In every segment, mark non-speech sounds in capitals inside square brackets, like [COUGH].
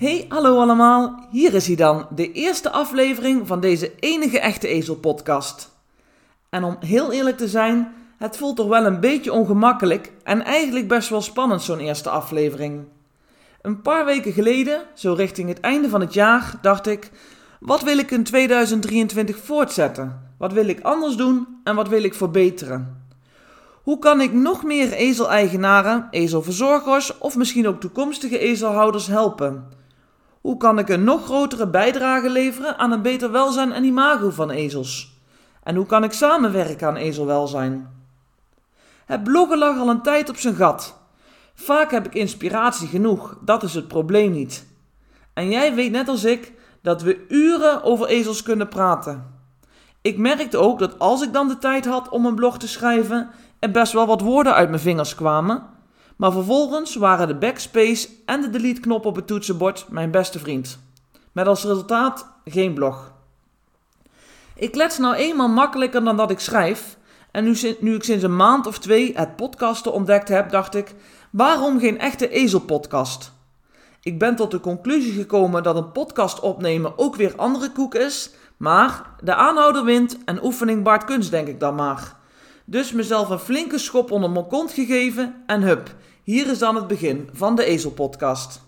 Hey, hallo allemaal. Hier is hij dan, de eerste aflevering van deze enige echte ezelpodcast. En om heel eerlijk te zijn, het voelt toch wel een beetje ongemakkelijk en eigenlijk best wel spannend zo'n eerste aflevering. Een paar weken geleden, zo richting het einde van het jaar, dacht ik: wat wil ik in 2023 voortzetten? Wat wil ik anders doen en wat wil ik verbeteren? Hoe kan ik nog meer ezeleigenaren, ezelverzorgers of misschien ook toekomstige ezelhouders helpen? Hoe kan ik een nog grotere bijdrage leveren aan een beter welzijn en imago van ezels? En hoe kan ik samenwerken aan ezelwelzijn? Het bloggen lag al een tijd op zijn gat. Vaak heb ik inspiratie genoeg, dat is het probleem niet. En jij weet net als ik dat we uren over ezels kunnen praten. Ik merkte ook dat als ik dan de tijd had om een blog te schrijven, er best wel wat woorden uit mijn vingers kwamen. Maar vervolgens waren de backspace en de delete knop op het toetsenbord mijn beste vriend. Met als resultaat geen blog. Ik klets nou eenmaal makkelijker dan dat ik schrijf. En nu, nu ik sinds een maand of twee het podcasten ontdekt heb, dacht ik: waarom geen echte ezelpodcast? Ik ben tot de conclusie gekomen dat een podcast opnemen ook weer andere koek is. Maar de aanhouder wint en oefening baart kunst, denk ik dan maar. Dus mezelf een flinke schop onder mijn kont gegeven en hup, hier is dan het begin van de Ezelpodcast.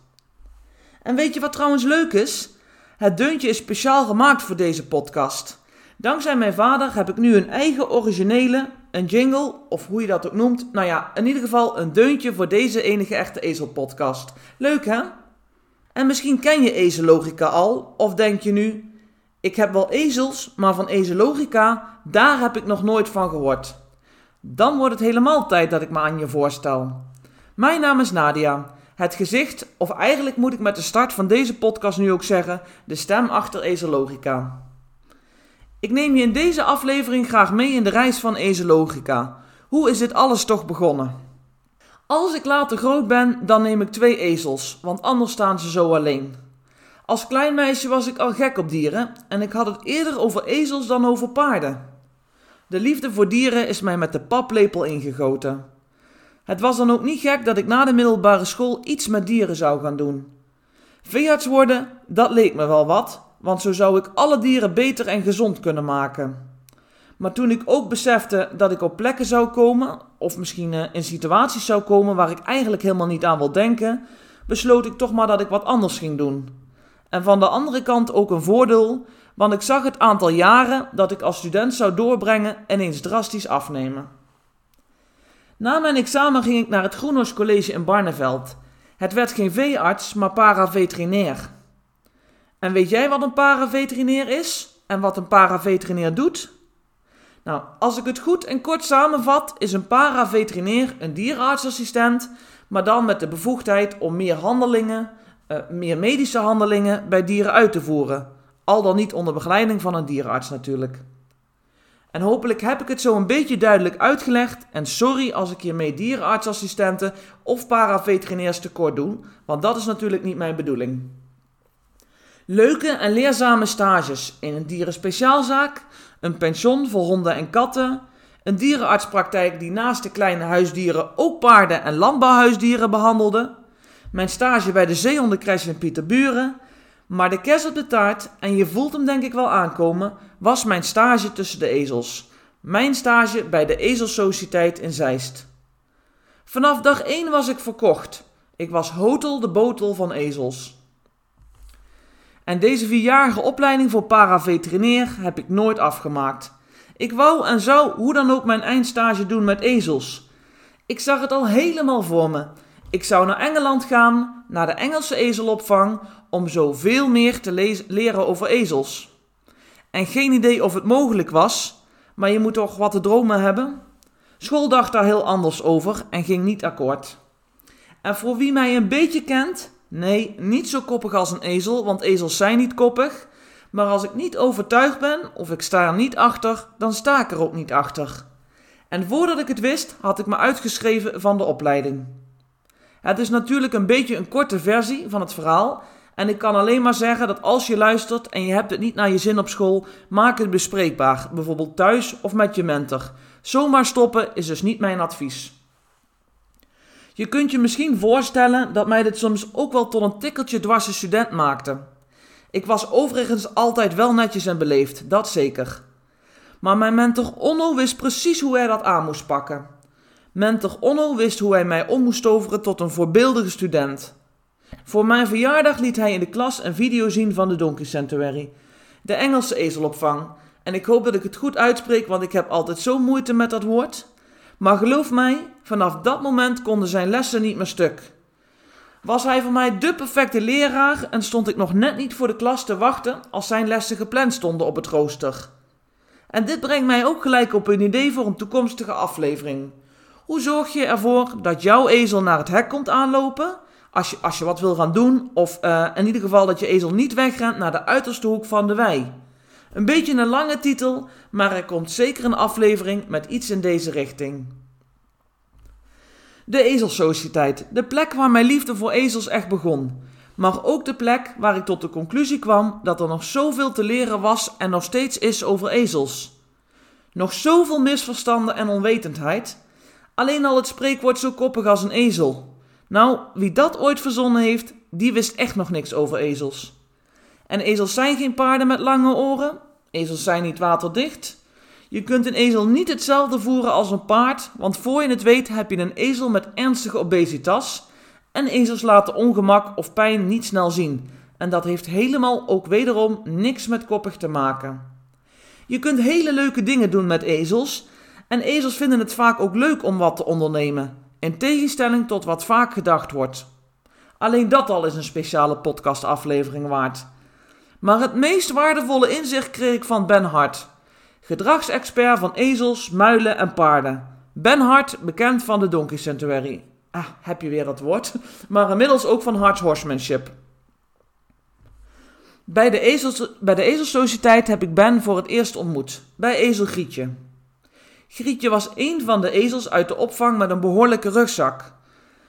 En weet je wat trouwens leuk is? Het deuntje is speciaal gemaakt voor deze podcast. Dankzij mijn vader heb ik nu een eigen originele, een jingle, of hoe je dat ook noemt. Nou ja, in ieder geval een deuntje voor deze enige echte Ezelpodcast. Leuk hè? En misschien ken je ezellogica al, of denk je nu, ik heb wel ezels, maar van ezellogica, daar heb ik nog nooit van gehoord. Dan wordt het helemaal tijd dat ik me aan je voorstel. Mijn naam is Nadia. Het gezicht, of eigenlijk moet ik met de start van deze podcast nu ook zeggen, de stem achter Ezelogica. Ik neem je in deze aflevering graag mee in de reis van Ezelogica. Hoe is dit alles toch begonnen? Als ik later groot ben, dan neem ik twee ezels, want anders staan ze zo alleen. Als klein meisje was ik al gek op dieren en ik had het eerder over ezels dan over paarden. De liefde voor dieren is mij met de paplepel ingegoten. Het was dan ook niet gek dat ik na de middelbare school iets met dieren zou gaan doen. Veearts worden, dat leek me wel wat, want zo zou ik alle dieren beter en gezond kunnen maken. Maar toen ik ook besefte dat ik op plekken zou komen, of misschien eh, in situaties zou komen waar ik eigenlijk helemaal niet aan wil denken, besloot ik toch maar dat ik wat anders ging doen. En van de andere kant ook een voordeel, want ik zag het aantal jaren dat ik als student zou doorbrengen ineens drastisch afnemen. Na mijn examen ging ik naar het Groenhorst College in Barneveld. Het werd geen veearts, maar paraveterinair. En weet jij wat een paraveterinair is? En wat een paraveterinair doet? Nou, als ik het goed en kort samenvat, is een paraveterinair een dierenartsassistent, maar dan met de bevoegdheid om meer handelingen, uh, meer medische handelingen bij dieren uit te voeren. Al dan niet onder begeleiding van een dierenarts natuurlijk. En hopelijk heb ik het zo een beetje duidelijk uitgelegd. En sorry als ik hiermee dierenartsassistenten of paraveterinairs tekort doe, want dat is natuurlijk niet mijn bedoeling. Leuke en leerzame stages in een dierenspeciaalzaak, een pension voor honden en katten, een dierenartspraktijk die naast de kleine huisdieren ook paarden en landbouwhuisdieren behandelde, mijn stage bij de zeehondencrash in Pieterburen maar de kerst op de taart, en je voelt hem denk ik wel aankomen, was mijn stage tussen de ezels. Mijn stage bij de Ezelsociëteit in Zeist. Vanaf dag 1 was ik verkocht. Ik was hotel de botel van ezels. En deze vierjarige opleiding voor paraveterinair heb ik nooit afgemaakt. Ik wou en zou hoe dan ook mijn eindstage doen met ezels. Ik zag het al helemaal voor me. Ik zou naar Engeland gaan, naar de Engelse ezelopvang, om zoveel meer te leren over ezels. En geen idee of het mogelijk was, maar je moet toch wat te dromen hebben? School dacht daar heel anders over en ging niet akkoord. En voor wie mij een beetje kent, Nee, niet zo koppig als een ezel, want ezels zijn niet koppig. Maar als ik niet overtuigd ben of ik sta er niet achter, dan sta ik er ook niet achter. En voordat ik het wist, had ik me uitgeschreven van de opleiding. Het is natuurlijk een beetje een korte versie van het verhaal. En ik kan alleen maar zeggen dat als je luistert en je hebt het niet naar je zin op school, maak het bespreekbaar, bijvoorbeeld thuis of met je mentor. Zomaar stoppen is dus niet mijn advies. Je kunt je misschien voorstellen dat mij dit soms ook wel tot een tikkeltje dwarse student maakte. Ik was overigens altijd wel netjes en beleefd, dat zeker. Maar mijn mentor Onno wist precies hoe hij dat aan moest pakken. Mentor Onno wist hoe hij mij om moest toveren tot een voorbeeldige student. Voor mijn verjaardag liet hij in de klas een video zien van de Donkey Sanctuary, de Engelse ezelopvang. En ik hoop dat ik het goed uitspreek, want ik heb altijd zo moeite met dat woord. Maar geloof mij, vanaf dat moment konden zijn lessen niet meer stuk. Was hij voor mij de perfecte leraar en stond ik nog net niet voor de klas te wachten als zijn lessen gepland stonden op het rooster. En dit brengt mij ook gelijk op een idee voor een toekomstige aflevering. Hoe zorg je ervoor dat jouw ezel naar het hek komt aanlopen als je, als je wat wil gaan doen, of uh, in ieder geval dat je ezel niet wegrent naar de uiterste hoek van de wei? Een beetje een lange titel, maar er komt zeker een aflevering met iets in deze richting. De Ezelsociëteit, de plek waar mijn liefde voor ezels echt begon. Maar ook de plek waar ik tot de conclusie kwam dat er nog zoveel te leren was en nog steeds is over ezels. Nog zoveel misverstanden en onwetendheid. Alleen al het spreekwoord zo koppig als een ezel. Nou, wie dat ooit verzonnen heeft, die wist echt nog niks over ezels. En ezels zijn geen paarden met lange oren. Ezels zijn niet waterdicht. Je kunt een ezel niet hetzelfde voeren als een paard, want voor je het weet heb je een ezel met ernstige obesitas. En ezels laten ongemak of pijn niet snel zien. En dat heeft helemaal ook wederom niks met koppig te maken. Je kunt hele leuke dingen doen met ezels. En ezels vinden het vaak ook leuk om wat te ondernemen. In tegenstelling tot wat vaak gedacht wordt. Alleen dat al is een speciale podcastaflevering waard. Maar het meest waardevolle inzicht kreeg ik van Ben Hart, gedragsexpert van ezels, muilen en paarden. Ben Hart, bekend van de Donkey Sanctuary. Ah, heb je weer het woord. [LAUGHS] Maar inmiddels ook van Hart's Horsemanship. Bij de, ezels, bij de Ezelsociëteit heb ik Ben voor het eerst ontmoet. Bij Ezel Grietje. Grietje was een van de ezels uit de opvang met een behoorlijke rugzak.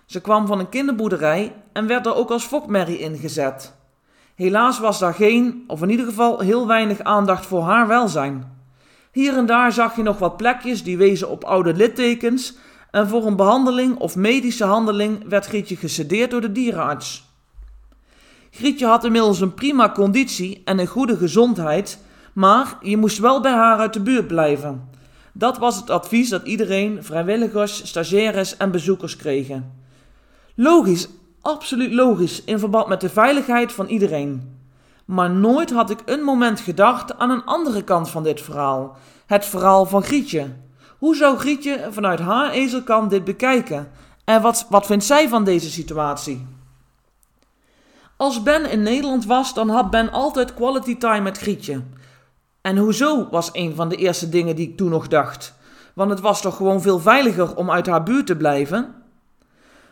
Ze kwam van een kinderboerderij en werd er ook als fokmerrie ingezet. Helaas was daar geen, of in ieder geval heel weinig aandacht voor haar welzijn. Hier en daar zag je nog wat plekjes die wezen op oude littekens en voor een behandeling of medische handeling werd Grietje gesedeerd door de dierenarts. Grietje had inmiddels een prima conditie en een goede gezondheid, maar je moest wel bij haar uit de buurt blijven. Dat was het advies dat iedereen, vrijwilligers, stagiaires en bezoekers kregen. Logisch, absoluut logisch in verband met de veiligheid van iedereen. Maar nooit had ik een moment gedacht aan een andere kant van dit verhaal: het verhaal van Grietje. Hoe zou Grietje vanuit haar ezelkant dit bekijken? En wat, wat vindt zij van deze situatie? Als Ben in Nederland was, dan had Ben altijd quality time met Grietje. En hoezo was een van de eerste dingen die ik toen nog dacht. Want het was toch gewoon veel veiliger om uit haar buurt te blijven?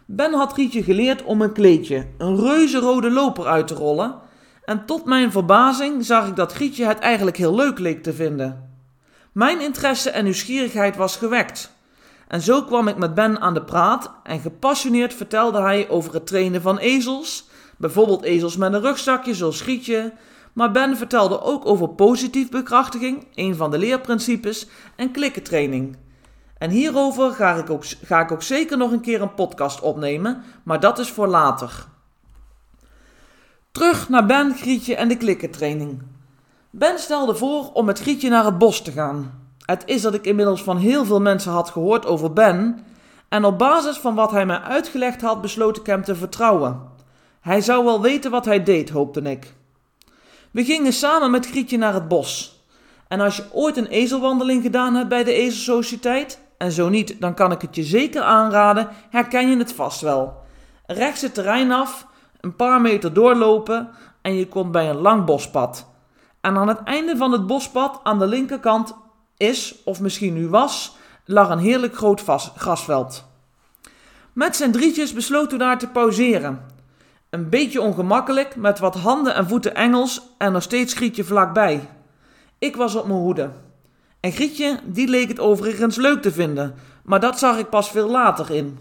Ben had Grietje geleerd om een kleedje, een reuze rode loper uit te rollen. En tot mijn verbazing zag ik dat Grietje het eigenlijk heel leuk leek te vinden. Mijn interesse en nieuwsgierigheid was gewekt. En zo kwam ik met Ben aan de praat en gepassioneerd vertelde hij over het trainen van ezels, bijvoorbeeld ezels met een rugzakje zoals Schietje, maar Ben vertelde ook over positief bekrachtiging, een van de leerprincipes, en klikkentraining. En hierover ga ik, ook, ga ik ook zeker nog een keer een podcast opnemen, maar dat is voor later. Terug naar Ben, Grietje en de klikkentraining. Ben stelde voor om met Grietje naar het bos te gaan. Het is dat ik inmiddels van heel veel mensen had gehoord over Ben, en op basis van wat hij mij uitgelegd had, besloot ik hem te vertrouwen. Hij zou wel weten wat hij deed, hoopte ik. We gingen samen met Grietje naar het bos. En als je ooit een ezelwandeling gedaan hebt bij de Ezelsociëteit, en zo niet, dan kan ik het je zeker aanraden, herken je het vast wel. Rechts het terrein af, een paar meter doorlopen en je komt bij een lang bospad. En aan het einde van het bospad aan de linkerkant is, of misschien nu was, lag een heerlijk groot grasveld. Met zijn drietjes besloten we daar te pauzeren. Een beetje ongemakkelijk, met wat handen en voeten Engels en nog steeds Grietje vlakbij. Ik was op mijn hoede. En Grietje, die leek het overigens leuk te vinden, maar dat zag ik pas veel later in.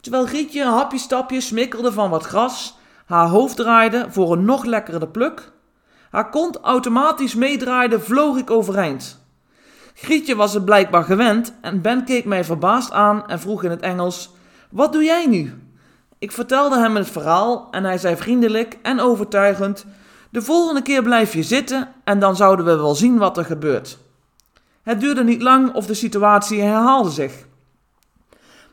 Terwijl Grietje een hapje stapje smikkelde van wat gras, haar hoofd draaide voor een nog lekkerder pluk, haar kont automatisch meedraaide, vloog ik overeind. Grietje was het blijkbaar gewend en Ben keek mij verbaasd aan en vroeg in het Engels: Wat doe jij nu? Ik vertelde hem het verhaal en hij zei vriendelijk en overtuigend: De volgende keer blijf je zitten en dan zouden we wel zien wat er gebeurt. Het duurde niet lang of de situatie herhaalde zich.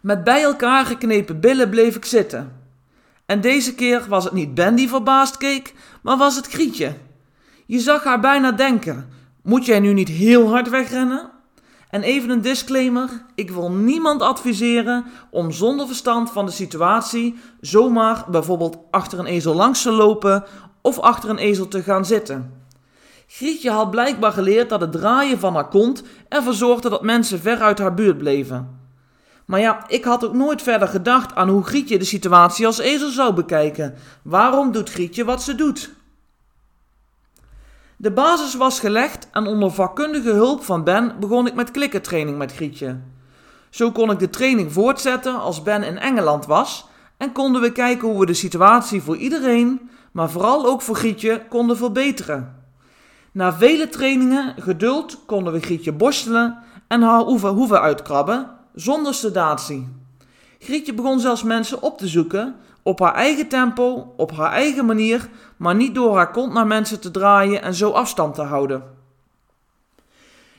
Met bij elkaar geknepen billen bleef ik zitten. En deze keer was het niet Ben die verbaasd keek, maar was het Grietje. Je zag haar bijna denken: Moet jij nu niet heel hard wegrennen? En even een disclaimer: ik wil niemand adviseren om zonder verstand van de situatie zomaar bijvoorbeeld achter een ezel langs te lopen of achter een ezel te gaan zitten. Grietje had blijkbaar geleerd dat het draaien van haar kont ervoor zorgde dat mensen ver uit haar buurt bleven. Maar ja, ik had ook nooit verder gedacht aan hoe Grietje de situatie als ezel zou bekijken. Waarom doet Grietje wat ze doet? De basis was gelegd en onder vakkundige hulp van Ben begon ik met klikkertraining met Grietje. Zo kon ik de training voortzetten als Ben in Engeland was en konden we kijken hoe we de situatie voor iedereen, maar vooral ook voor Grietje, konden verbeteren. Na vele trainingen, geduld, konden we Grietje borstelen en haar hoeven, hoeven uitkrabben, zonder sedatie. Grietje begon zelfs mensen op te zoeken, op haar eigen tempo, op haar eigen manier, maar niet door haar kont naar mensen te draaien en zo afstand te houden.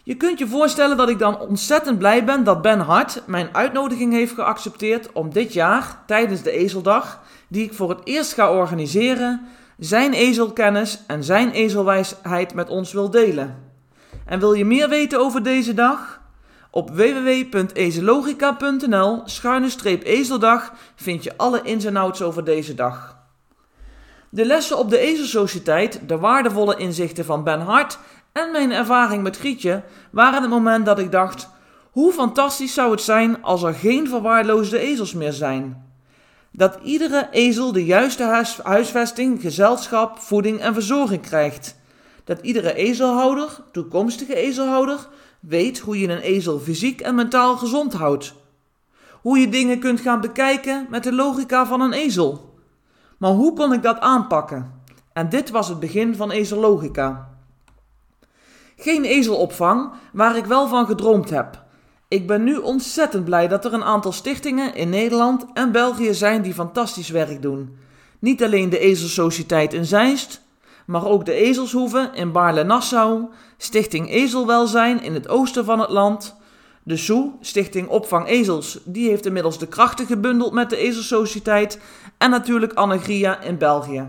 Je kunt je voorstellen dat ik dan ontzettend blij ben dat Ben Hart mijn uitnodiging heeft geaccepteerd om dit jaar, tijdens de Ezeldag, die ik voor het eerst ga organiseren, zijn ezelkennis en zijn ezelwijsheid met ons wil delen. En wil je meer weten over deze dag? Op www.ezelogica.nl schuine-ezeldag vind je alle ins en outs over deze dag. De lessen op de Ezelsociëteit, de waardevolle inzichten van Ben Hart en mijn ervaring met Grietje waren het moment dat ik dacht: hoe fantastisch zou het zijn als er geen verwaarloosde ezels meer zijn? Dat iedere ezel de juiste huisvesting, gezelschap, voeding en verzorging krijgt. Dat iedere ezelhouder, toekomstige ezelhouder, weet hoe je een ezel fysiek en mentaal gezond houdt. Hoe je dingen kunt gaan bekijken met de logica van een ezel. Maar hoe kon ik dat aanpakken? En dit was het begin van ezellogica. Geen ezelopvang, waar ik wel van gedroomd heb. Ik ben nu ontzettend blij dat er een aantal stichtingen in Nederland en België zijn die fantastisch werk doen. Niet alleen de Ezelsociëteit in Zeist, maar ook de Ezelshoeve in Baarle-Nassau, Stichting Ezelwelzijn in het oosten van het land, de SOE, Stichting Opvang Ezels, die heeft inmiddels de krachten gebundeld met de Ezelsociëteit en natuurlijk Annegria in België.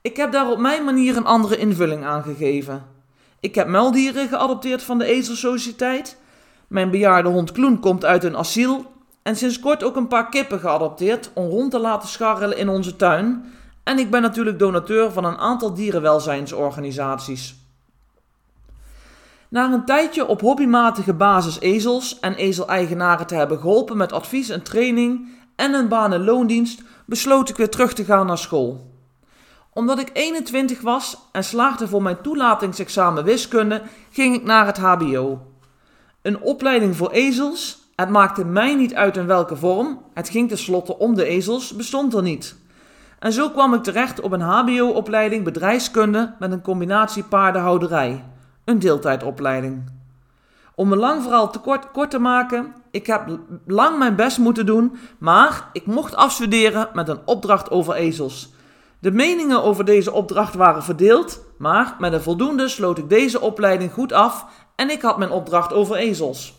Ik heb daar op mijn manier een andere invulling aan gegeven. Ik heb muildieren geadopteerd van de Ezelsociëteit. Mijn bejaarde hond Kloen komt uit een asiel en sinds kort ook een paar kippen geadopteerd om rond te laten scharrelen in onze tuin en ik ben natuurlijk donateur van een aantal dierenwelzijnsorganisaties. Na een tijdje op hobbymatige basis ezels en ezeleigenaren te hebben geholpen met advies en training en een en loondienst, besloot ik weer terug te gaan naar school. Omdat ik 21 was en slaagde voor mijn toelatingsexamen wiskunde, ging ik naar het HBO. Een opleiding voor ezels, het maakte mij niet uit in welke vorm, het ging tenslotte om de ezels, bestond er niet. En zo kwam ik terecht op een HBO-opleiding bedrijfskunde met een combinatie paardenhouderij, een deeltijdopleiding. Om een lang verhaal te kort, kort te maken, ik heb lang mijn best moeten doen, maar ik mocht afstuderen met een opdracht over ezels. De meningen over deze opdracht waren verdeeld, maar met een voldoende sloot ik deze opleiding goed af en ik had mijn opdracht over ezels.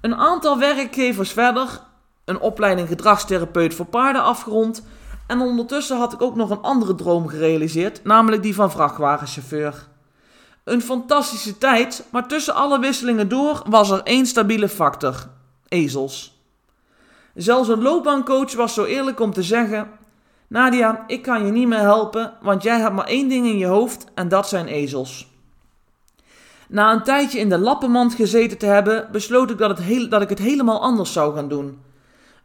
Een aantal werkgevers verder, een opleiding gedragstherapeut voor paarden afgerond en ondertussen had ik ook nog een andere droom gerealiseerd, namelijk die van vrachtwagenchauffeur. Een fantastische tijd, maar tussen alle wisselingen door was er één stabiele factor: ezels. Zelfs een loopbaancoach was zo eerlijk om te zeggen: Nadia, ik kan je niet meer helpen, want jij hebt maar één ding in je hoofd en dat zijn ezels. Na een tijdje in de lappenmand gezeten te hebben, besloot ik dat, het heel, dat ik het helemaal anders zou gaan doen.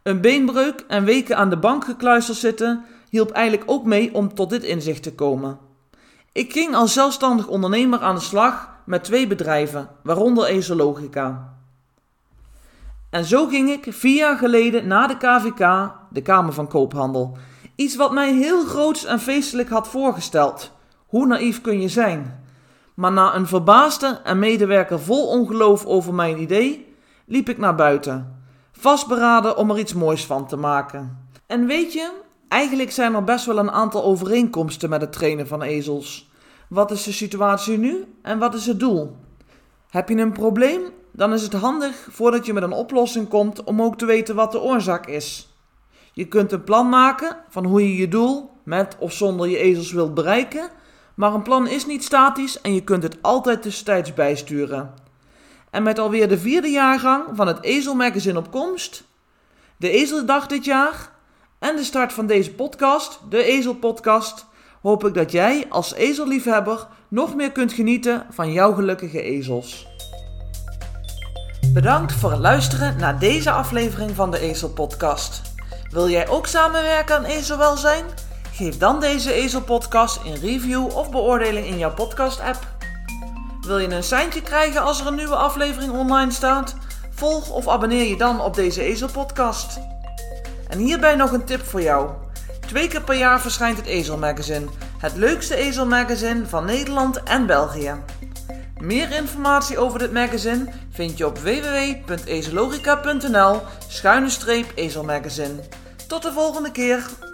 Een beenbreuk en weken aan de bank gekluisterd zitten hielp eigenlijk ook mee om tot dit inzicht te komen. Ik ging als zelfstandig ondernemer aan de slag met twee bedrijven, waaronder Ezelogica. En zo ging ik vier jaar geleden naar de KVK, de Kamer van Koophandel. Iets wat mij heel groots en feestelijk had voorgesteld. Hoe naïef kun je zijn? Maar na een verbaasde en medewerker vol ongeloof over mijn idee, liep ik naar buiten, vastberaden om er iets moois van te maken. En weet je, eigenlijk zijn er best wel een aantal overeenkomsten met het trainen van ezels. Wat is de situatie nu en wat is het doel? Heb je een probleem? Dan is het handig voordat je met een oplossing komt om ook te weten wat de oorzaak is. Je kunt een plan maken van hoe je je doel met of zonder je ezels wilt bereiken, maar een plan is niet statisch en je kunt het altijd tussentijds bijsturen. En met alweer de vierde jaargang van het Ezelmagazine op komst, de Ezeldag dit jaar en de start van deze podcast, de Ezelpodcast, hoop ik dat jij als ezelliefhebber nog meer kunt genieten van jouw gelukkige ezels. Bedankt voor het luisteren naar deze aflevering van de Ezelpodcast. Wil jij ook samenwerken aan ezelwelzijn? Geef dan deze Ezelpodcast een review of beoordeling in jouw podcast-app. Wil je een seintje krijgen als er een nieuwe aflevering online staat? Volg of abonneer je dan op deze Ezelpodcast. En hierbij nog een tip voor jou. Twee keer per jaar verschijnt het Ezelmagazine, het leukste ezelmagazine van Nederland en België. Meer informatie over dit magazine vind je op www.ezelogica.nl schuine ezelmagazine. Tot de volgende keer!